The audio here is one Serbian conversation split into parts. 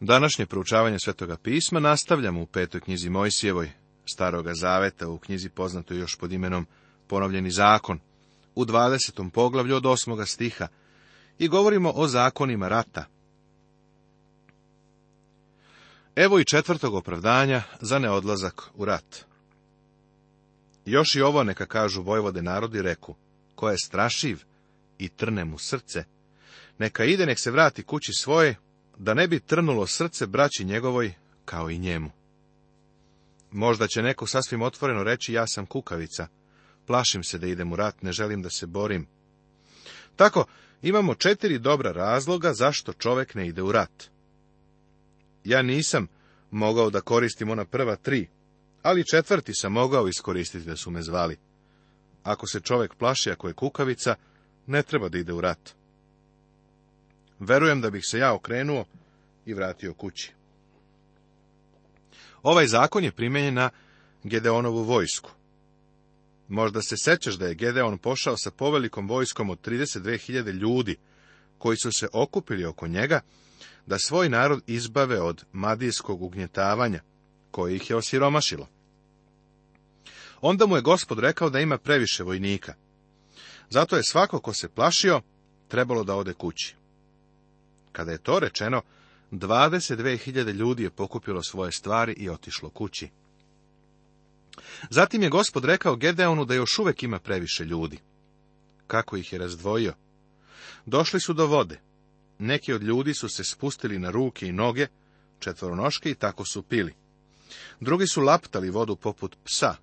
Današnje proučavanje Svetoga pisma nastavljamo u petoj knjizi Mojsijevoj, Staroga zaveta, u knjizi poznatoj još pod imenom Ponovljeni zakon, u 20. poglavlju od 8. stiha, i govorimo o zakonima rata. Evo i četvrtog opravdanja za neodlazak u rat. Još i ovo neka kažu vojvode narodi reku, ko je strašiv i trne mu srce, neka ide, nek se vrati kući svoje da ne bi trnulo srce braći njegovoj kao i njemu. Možda će neko sasvim otvoreno reći ja sam kukavica, plašim se da idem u rat, ne želim da se borim. Tako, imamo četiri dobra razloga zašto čovek ne ide u rat. Ja nisam mogao da koristim ona prva tri, ali četvrti sam mogao iskoristiti da su me zvali. Ako se čovek plaši ako je kukavica, ne treba da ide u rat. Verujem da bih se ja okrenuo i vratio kući. Ovaj zakon je primijenjen na Gedeonovu vojsku. Možda se sećaš da je Gedeon pošao sa povelikom vojskom od 32.000 ljudi, koji su se okupili oko njega, da svoj narod izbave od madijskog ugnjetavanja, koji ih je osiromašilo. Onda mu je gospod rekao da ima previše vojnika. Zato je svako ko se plašio, trebalo da ode kući. Kada je to rečeno, 22.000 ljudi je pokupilo svoje stvari i otišlo kući. Zatim je gospod rekao Gedeonu da još uvek ima previše ljudi. Kako ih je razdvojio? Došli su do vode. Neki od ljudi su se spustili na ruke i noge, četvoronoške i tako su pili. Drugi su laptali vodu poput psa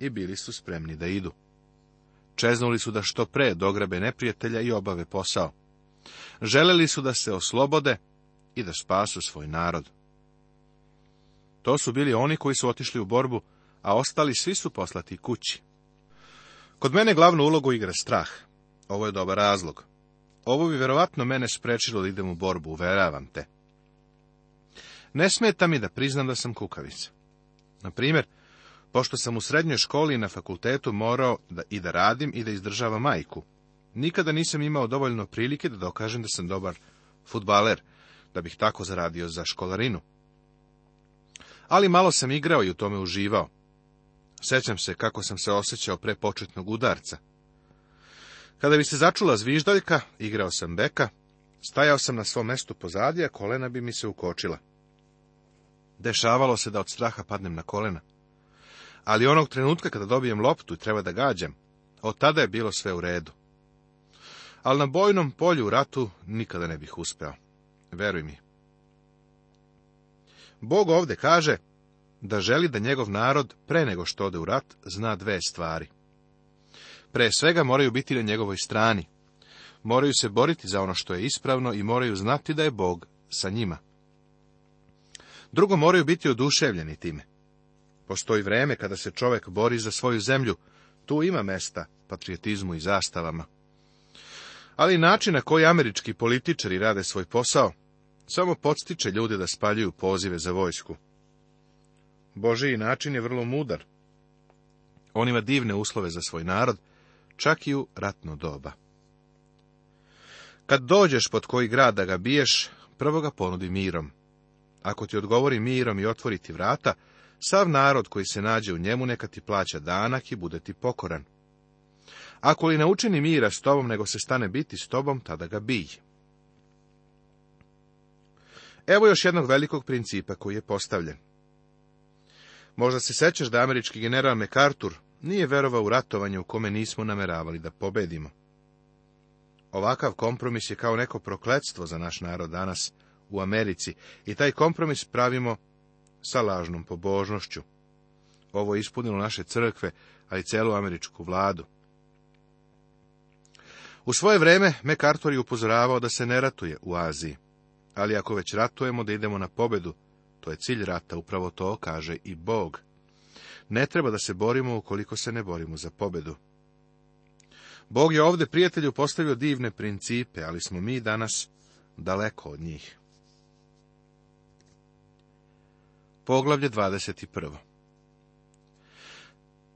i bili su spremni da idu. Čeznuli su da što pre dograbe neprijatelja i obave posao. Želeli su da se oslobode i da spasu svoj narod. To su bili oni koji su otišli u borbu, a ostali svi su poslati kući. Kod mene glavnu ulogu igra strah. Ovo je dobar razlog. Ovo bi verovatno mene sprečilo da idem u borbu, uveravam te. Ne smeta mi da priznam da sam kukavica. Na primjer, pošto sam u srednjoj školi i na fakultetu morao da i da radim i da izdržavam majku, Nikada nisam imao dovoljno prilike da dokažem da sam dobar futbaler, da bih tako zaradio za školarinu. Ali malo sam igrao i u tome uživao. Sećam se kako sam se osjećao pre početnog udarca. Kada bi se začula zviždaljka, igrao sam beka, stajao sam na svom mestu pozadije, a kolena bi mi se ukočila. Dešavalo se da od straha padnem na kolena. Ali onog trenutka kada dobijem loptu i treba da gađam, od tada je bilo sve u redu ali na bojnom polju u ratu nikada ne bih uspeo. Veruj mi. Bog ovde kaže da želi da njegov narod, pre nego što ode u rat, zna dve stvari. Pre svega moraju biti na njegovoj strani. Moraju se boriti za ono što je ispravno i moraju znati da je Bog sa njima. Drugo, moraju biti oduševljeni time. Postoji vreme kada se čovek bori za svoju zemlju. Tu ima mesta patriotizmu i zastavama ali i način na koji američki političari rade svoj posao, samo podstiče ljude da spaljuju pozive za vojsku. Božiji način je vrlo mudar. On ima divne uslove za svoj narod, čak i u ratno doba. Kad dođeš pod koji grad da ga biješ, prvo ga ponudi mirom. Ako ti odgovori mirom i otvoriti vrata, sav narod koji se nađe u njemu neka ti plaća danak i bude ti pokoran. Ako li ne učini mira s tobom, nego se stane biti s tobom, tada ga bij. Evo još jednog velikog principa koji je postavljen. Možda se sećaš da američki general MacArthur nije verovao u ratovanje u kome nismo nameravali da pobedimo. Ovakav kompromis je kao neko prokletstvo za naš narod danas u Americi i taj kompromis pravimo sa lažnom pobožnošću. Ovo je ispunilo naše crkve, a i celu američku vladu. U svoje vreme MacArthur je upozoravao da se ne ratuje u Aziji, ali ako već ratujemo da idemo na pobedu, to je cilj rata, upravo to kaže i Bog. Ne treba da se borimo ukoliko se ne borimo za pobedu. Bog je ovdje prijatelju postavio divne principe, ali smo mi danas daleko od njih. Poglavlje 21.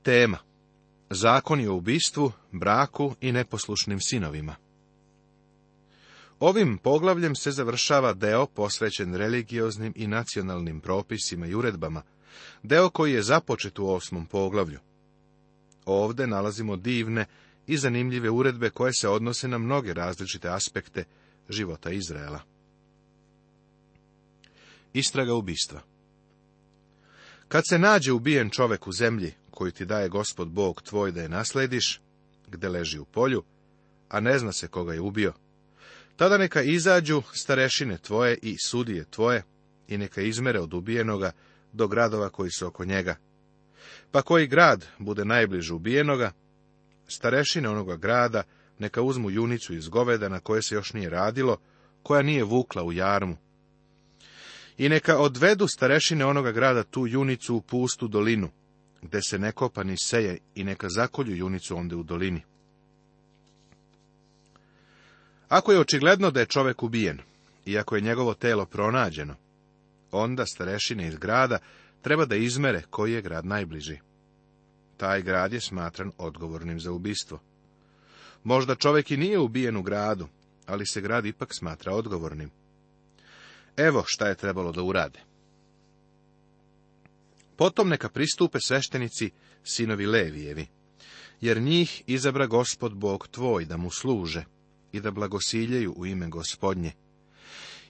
Tema je o ubistvu, braku i neposlušnim sinovima. Ovim poglavljem se završava deo posvećen religioznim i nacionalnim propisima i uredbama, deo koji je započet u osmom poglavlju. Ovde nalazimo divne i zanimljive uredbe koje se odnose na mnoge različite aspekte života Izraela. Istraga ubistva Kad se nađe ubijen čovek u zemlji, koju ti daje gospod Bog tvoj da je naslediš, gde leži u polju, a ne zna se koga je ubio. Tada neka izađu starešine tvoje i sudije tvoje i neka izmere od ubijenoga do gradova koji su oko njega. Pa koji grad bude najbliže ubijenoga, starešine onoga grada neka uzmu junicu iz goveda na koje se još nije radilo, koja nije vukla u jarmu. I neka odvedu starešine onoga grada tu junicu u pustu dolinu, gde se ne kopa ni seje i neka zakolju junicu onde u dolini. Ako je očigledno da je čovek ubijen, i ako je njegovo telo pronađeno, onda starešine iz grada treba da izmere koji je grad najbliži. Taj grad je smatran odgovornim za ubistvo. Možda čovek i nije ubijen u gradu, ali se grad ipak smatra odgovornim. Evo šta je trebalo da urade. Potom neka pristupe sveštenici, sinovi Levijevi, jer njih izabra gospod Bog tvoj da mu služe i da blagosiljeju u ime gospodnje.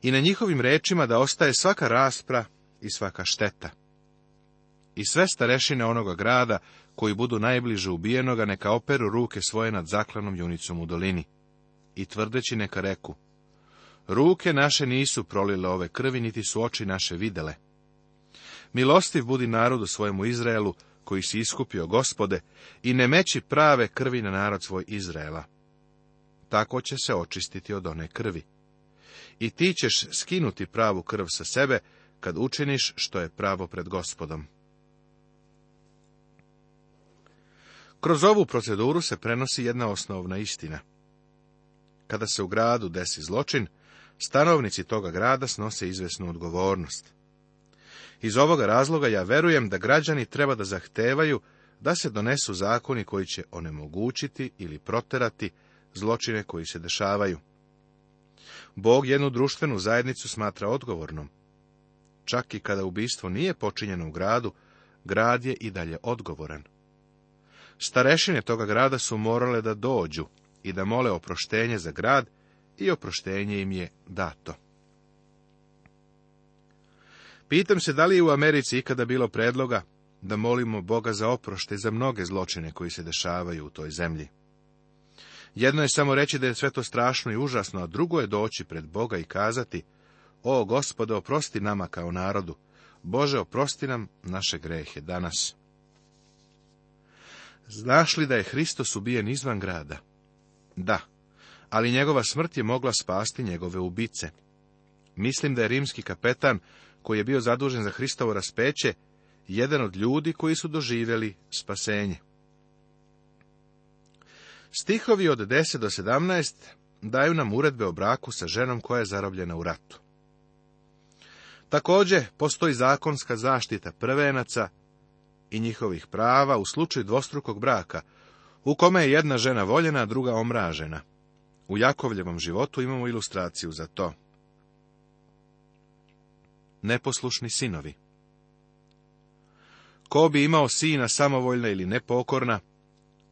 I na njihovim rečima da ostaje svaka raspra i svaka šteta. I sve starešine onoga grada, koji budu najbliže ubijenoga, neka operu ruke svoje nad zaklanom junicom u dolini. I tvrdeći neka reku, ruke naše nisu prolile ove krvi, niti su oči naše videle Milostiv budi narodu svojemu Izraelu, koji si iskupio gospode, i ne meći prave krvi na narod svoj Izraela. Tako će se očistiti od one krvi. I ti ćeš skinuti pravu krv sa sebe, kad učiniš što je pravo pred gospodom. Kroz ovu proceduru se prenosi jedna osnovna istina. Kada se u gradu desi zločin, stanovnici toga grada snose izvesnu odgovornost. Iz ovoga razloga ja verujem da građani treba da zahtevaju da se donesu zakoni koji će onemogućiti ili proterati zločine koji se dešavaju. Bog jednu društvenu zajednicu smatra odgovornom. Čak i kada ubistvo nije počinjeno u gradu, grad je i dalje odgovoran. Starešine toga grada su morale da dođu i da mole oproštenje za grad i oproštenje im je dato. Pitam se da li je u Americi ikada bilo predloga da molimo Boga za oprošte za mnoge zločine koji se dešavaju u toj zemlji. Jedno je samo reći da je sve to strašno i užasno, a drugo je doći pred Boga i kazati, o gospode, oprosti nama kao narodu, Bože, oprosti nam naše grehe danas. Znaš li da je Hristos ubijen izvan grada? Da, ali njegova smrt je mogla spasti njegove ubice. Mislim da je rimski kapetan, koji je bio zadužen za Hristovo raspeće, jedan od ljudi koji su doživjeli spasenje. Stihovi od 10 do 17 daju nam uredbe o braku sa ženom koja je zarobljena u ratu. Također postoji zakonska zaštita prvenaca i njihovih prava u slučaju dvostrukog braka, u kome je jedna žena voljena, a druga omražena. U Jakovljevom životu imamo ilustraciju za to neposlušni sinovi. Ko bi imao sina samovoljna ili nepokorna,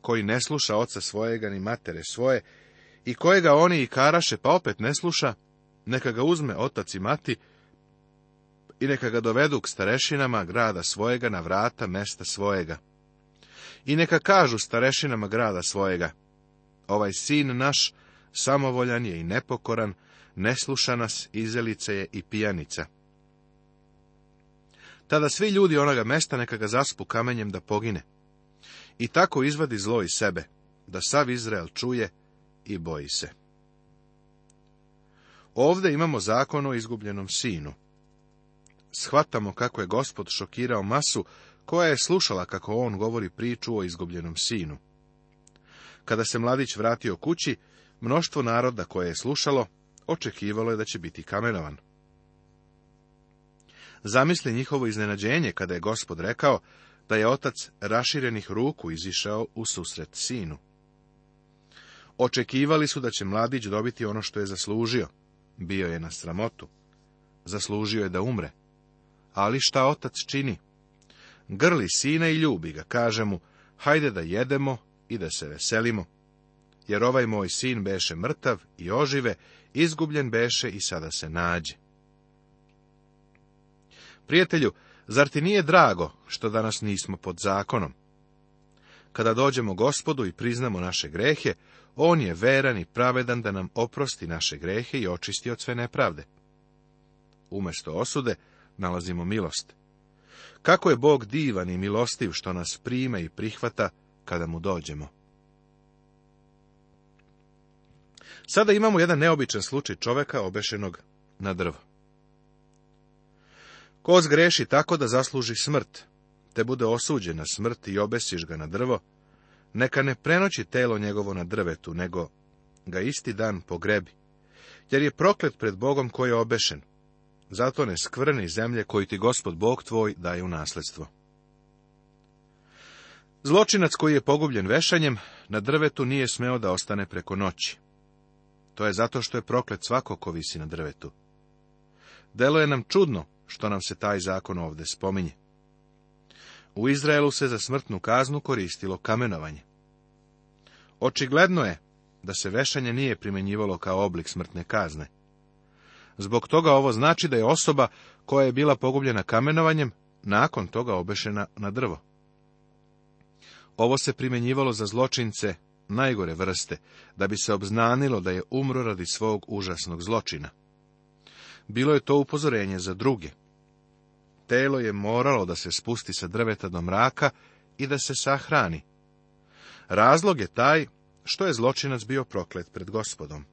koji ne sluša oca svojega ni matere svoje, i kojega oni i karaše, pa opet ne sluša, neka ga uzme otac i mati, i neka ga dovedu k starešinama grada svojega na vrata mesta svojega. I neka kažu starešinama grada svojega, ovaj sin naš samovoljan je i nepokoran, ne sluša nas, izelice je i pijanica. Tada svi ljudi onoga mesta neka ga zaspu kamenjem da pogine. I tako izvadi zlo iz sebe, da sav Izrael čuje i boji se. Ovdje imamo zakon o izgubljenom sinu. Shvatamo kako je gospod šokirao masu koja je slušala kako on govori priču o izgubljenom sinu. Kada se mladić vratio kući, mnoštvo naroda koje je slušalo očekivalo je da će biti kamenovan. Zamisli njihovo iznenađenje kada je gospod rekao da je otac raširenih ruku izišao u susret sinu. Očekivali su da će mladić dobiti ono što je zaslužio. Bio je na sramotu. Zaslužio je da umre. Ali šta otac čini? Grli sina i ljubi ga, kaže mu, hajde da jedemo i da se veselimo. Jer ovaj moj sin beše mrtav i ožive, izgubljen beše i sada se nađe. Prijatelju, zar ti nije drago što danas nismo pod zakonom? Kada dođemo gospodu i priznamo naše grehe, on je veran i pravedan da nam oprosti naše grehe i očisti od sve nepravde. Umesto osude nalazimo milost. Kako je Bog divan i milostiv što nas prime i prihvata kada mu dođemo. Sada imamo jedan neobičan slučaj čoveka obešenog na drvo. Ko zgreši tako da zasluži smrt, te bude osuđen na smrt i obesiš ga na drvo, neka ne prenoći telo njegovo na drvetu, nego ga isti dan pogrebi, jer je proklet pred Bogom koji je obešen. Zato ne skvrni zemlje koju ti gospod Bog tvoj daje u nasledstvo. Zločinac koji je pogubljen vešanjem, na drvetu nije smeo da ostane preko noći. To je zato što je proklet svako ko visi na drvetu. Delo je nam čudno što nam se taj zakon ovdje spominje. U Izraelu se za smrtnu kaznu koristilo kamenovanje. Očigledno je da se vešanje nije primjenjivalo kao oblik smrtne kazne. Zbog toga ovo znači da je osoba koja je bila pogubljena kamenovanjem, nakon toga obešena na drvo. Ovo se primjenjivalo za zločince najgore vrste, da bi se obznanilo da je umro radi svog užasnog zločina bilo je to upozorenje za druge. Telo je moralo da se spusti sa drveta do mraka i da se sahrani. Razlog je taj što je zločinac bio proklet pred gospodom.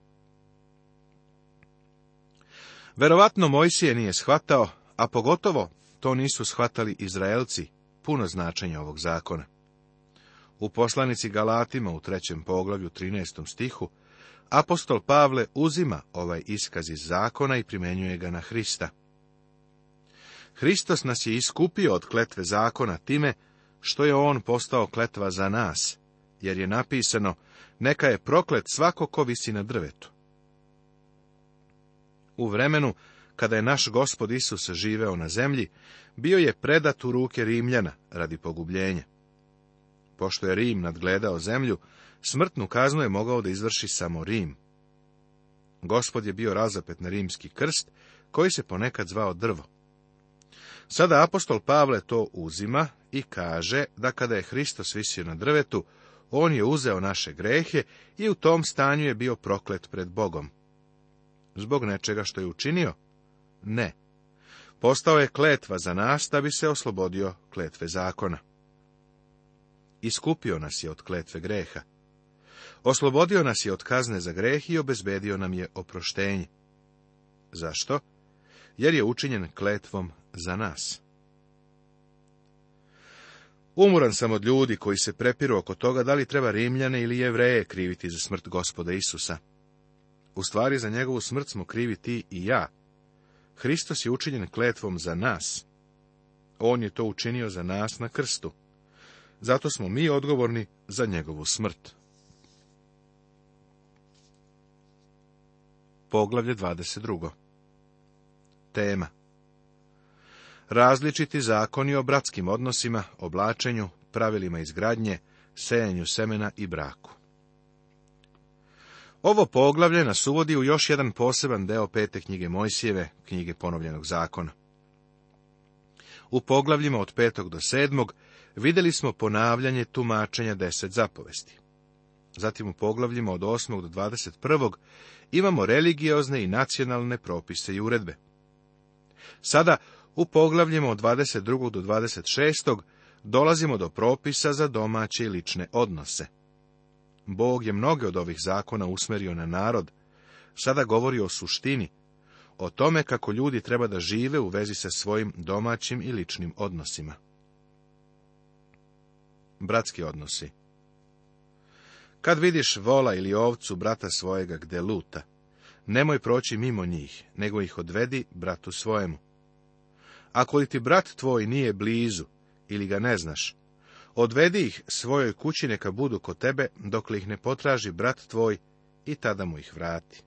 Verovatno Mojsije nije shvatao, a pogotovo to nisu shvatali Izraelci, puno značenja ovog zakona. U poslanici Galatima u trećem poglavlju 13. stihu apostol Pavle uzima ovaj iskaz iz zakona i primjenjuje ga na Hrista. Hristos nas je iskupio od kletve zakona time što je on postao kletva za nas, jer je napisano neka je proklet svako ko visi na drvetu. U vremenu kada je naš gospod Isus živeo na zemlji, bio je predat u ruke Rimljana radi pogubljenja. Pošto je Rim nadgledao zemlju, Smrtnu kaznu je mogao da izvrši samo Rim. Gospod je bio razapet na rimski krst, koji se ponekad zvao drvo. Sada apostol Pavle to uzima i kaže da kada je Hristos visio na drvetu, on je uzeo naše grehe i u tom stanju je bio proklet pred Bogom. Zbog nečega što je učinio? Ne. Postao je kletva za nas da bi se oslobodio kletve zakona. Iskupio nas je od kletve greha. Oslobodio nas je od kazne za greh i obezbedio nam je oproštenje. Zašto? Jer je učinjen kletvom za nas. Umoran sam od ljudi koji se prepiru oko toga da li treba Rimljane ili Jevreje kriviti za smrt gospoda Isusa. U stvari za njegovu smrt smo krivi ti i ja. Hristos je učinjen kletvom za nas. On je to učinio za nas na krstu. Zato smo mi odgovorni za njegovu smrt. Poglavlje 22. Tema Različiti zakoni o bratskim odnosima, oblačenju, pravilima izgradnje, sejanju semena i braku. Ovo poglavlje nas uvodi u još jedan poseban deo pete knjige Mojsijeve, knjige ponovljenog zakona. U poglavljima od petog do sedmog vidjeli smo ponavljanje tumačenja deset zapovesti. Zatim u poglavljima od 8. do 21. imamo religiozne i nacionalne propise i uredbe. Sada u poglavljima od 22. do 26. dolazimo do propisa za domaće i lične odnose. Bog je mnoge od ovih zakona usmerio na narod. Sada govori o suštini, o tome kako ljudi treba da žive u vezi sa svojim domaćim i ličnim odnosima. Bratski odnosi kad vidiš vola ili ovcu brata svojega gde luta, nemoj proći mimo njih, nego ih odvedi bratu svojemu. Ako li ti brat tvoj nije blizu ili ga ne znaš, odvedi ih svojoj kući neka budu kod tebe, dokle ih ne potraži brat tvoj i tada mu ih vrati.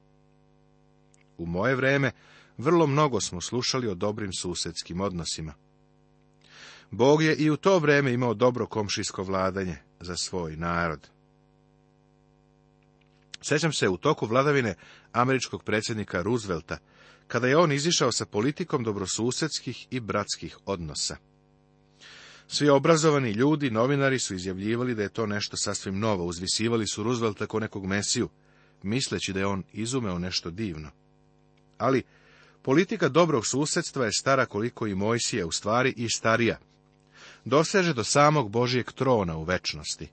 U moje vreme vrlo mnogo smo slušali o dobrim susedskim odnosima. Bog je i u to vreme imao dobro komšijsko vladanje za svoj narod. Sjećam se u toku vladavine američkog predsjednika Roosevelta, kada je on izišao sa politikom dobrosusedskih i bratskih odnosa. Svi obrazovani ljudi, novinari su izjavljivali da je to nešto sasvim novo, uzvisivali su Roosevelta ko nekog mesiju, misleći da je on izumeo nešto divno. Ali, politika dobrog susjedstva je stara koliko i Mojsije, u stvari i starija. Doseže do samog Božijeg trona u večnosti.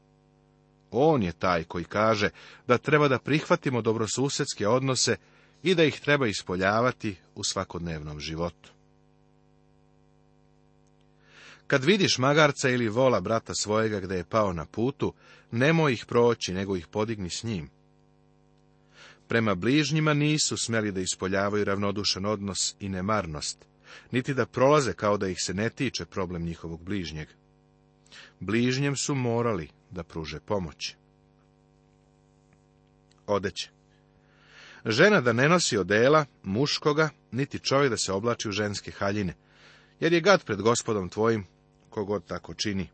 On je taj koji kaže da treba da prihvatimo dobrosusedske odnose i da ih treba ispoljavati u svakodnevnom životu. Kad vidiš magarca ili vola brata svojega gde je pao na putu, nemoj ih proći, nego ih podigni s njim. Prema bližnjima nisu smeli da ispoljavaju ravnodušan odnos i nemarnost, niti da prolaze kao da ih se ne tiče problem njihovog bližnjeg. Bližnjem su morali da pruže pomoć. Odeće Žena da ne nosi odela, muškoga, niti čovjek da se oblači u ženske haljine, jer je gad pred gospodom tvojim, kogod tako čini.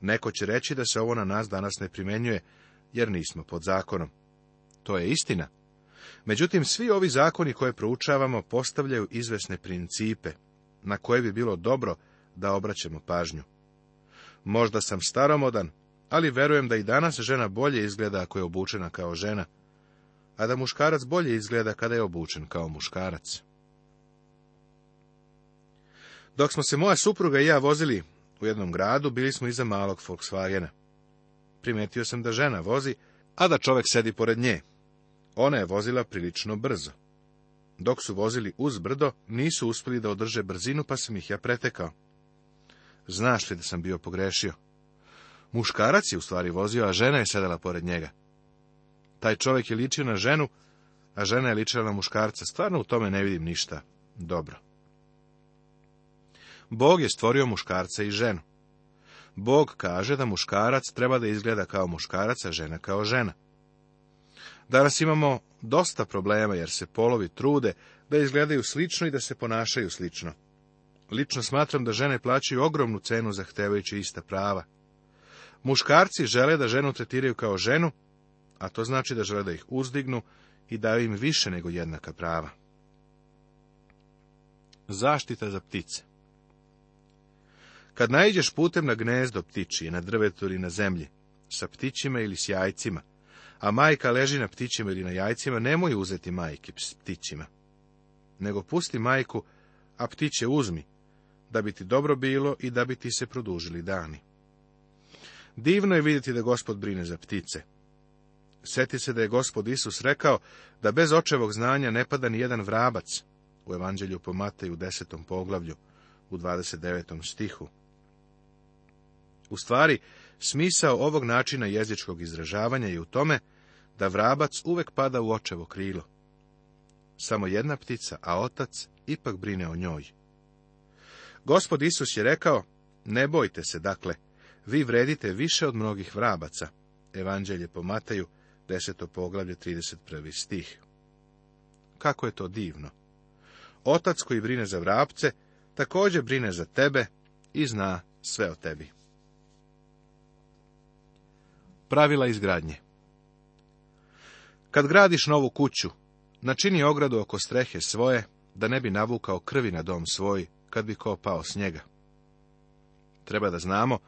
Neko će reći da se ovo na nas danas ne primenjuje, jer nismo pod zakonom. To je istina. Međutim, svi ovi zakoni koje proučavamo postavljaju izvesne principe, na koje bi bilo dobro da obraćemo pažnju. Možda sam staromodan, ali verujem da i danas žena bolje izgleda ako je obučena kao žena, a da muškarac bolje izgleda kada je obučen kao muškarac. Dok smo se moja supruga i ja vozili u jednom gradu, bili smo iza malog Volkswagena. Primetio sam da žena vozi, a da čovek sedi pored nje. Ona je vozila prilično brzo. Dok su vozili uz brdo, nisu uspjeli da održe brzinu, pa sam ih ja pretekao znaš li da sam bio pogrešio? Muškarac je u stvari vozio, a žena je sedela pored njega. Taj čovjek je ličio na ženu, a žena je ličila na muškarca. Stvarno u tome ne vidim ništa dobro. Bog je stvorio muškarca i ženu. Bog kaže da muškarac treba da izgleda kao muškarac, a žena kao žena. Danas imamo dosta problema jer se polovi trude da izgledaju slično i da se ponašaju slično. Lično smatram da žene plaćaju ogromnu cenu zahtevajući ista prava. Muškarci žele da ženu tretiraju kao ženu, a to znači da žele da ih uzdignu i daju im više nego jednaka prava. Zaštita za ptice Kad naiđeš putem na gnezdo ptičije, na drvetu ili na zemlji, sa ptićima ili s jajcima, a majka leži na ptićima ili na jajcima, nemoj uzeti majke s ptićima, nego pusti majku, a ptiće uzmi, da bi ti dobro bilo i da bi ti se produžili dani. Divno je vidjeti da gospod brine za ptice. Sjeti se da je gospod Isus rekao da bez očevog znanja ne pada ni jedan vrabac u evanđelju po Mateju u desetom poglavlju u 29. stihu. U stvari, smisao ovog načina jezičkog izražavanja je u tome da vrabac uvek pada u očevo krilo. Samo jedna ptica, a otac ipak brine o njoj. Gospod Isus je rekao, ne bojte se, dakle, vi vredite više od mnogih vrabaca. Evanđelje po Mateju, 10. poglavlje, 31. stih. Kako je to divno! Otac koji brine za vrapce, također brine za tebe i zna sve o tebi. Pravila izgradnje Kad gradiš novu kuću, načini ogradu oko strehe svoje, da ne bi navukao krvi na dom svoj kad bi ko pao s njega. Treba da znamo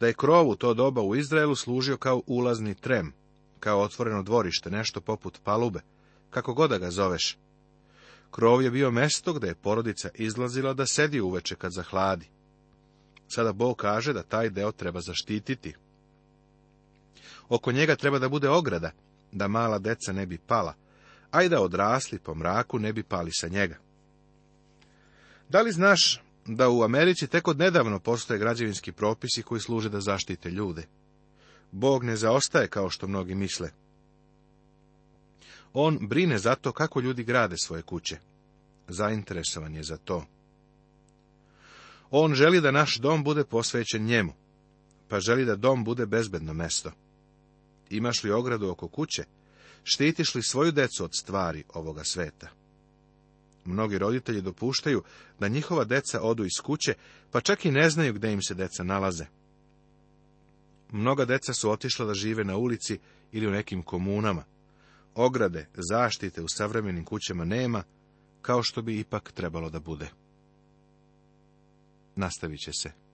da je krov u to doba u Izraelu služio kao ulazni trem, kao otvoreno dvorište, nešto poput palube, kako god da ga zoveš. Krov je bio mesto gde je porodica izlazila da sedi uveče kad zahladi. Sada Bog kaže da taj deo treba zaštititi. Oko njega treba da bude ograda, da mala deca ne bi pala, a i da odrasli po mraku ne bi pali sa njega. Da li znaš da u Americi tek od nedavno postoje građevinski propisi koji služe da zaštite ljude? Bog ne zaostaje kao što mnogi misle. On brine za to kako ljudi grade svoje kuće. Zainteresovan je za to. On želi da naš dom bude posvećen njemu, pa želi da dom bude bezbedno mesto. Imaš li ogradu oko kuće? Štitiš li svoju decu od stvari ovoga sveta? Mnogi roditelji dopuštaju da njihova deca odu iz kuće, pa čak i ne znaju gde im se deca nalaze. Mnoga deca su otišla da žive na ulici ili u nekim komunama. Ograde, zaštite u savremenim kućama nema, kao što bi ipak trebalo da bude. Nastavit će se.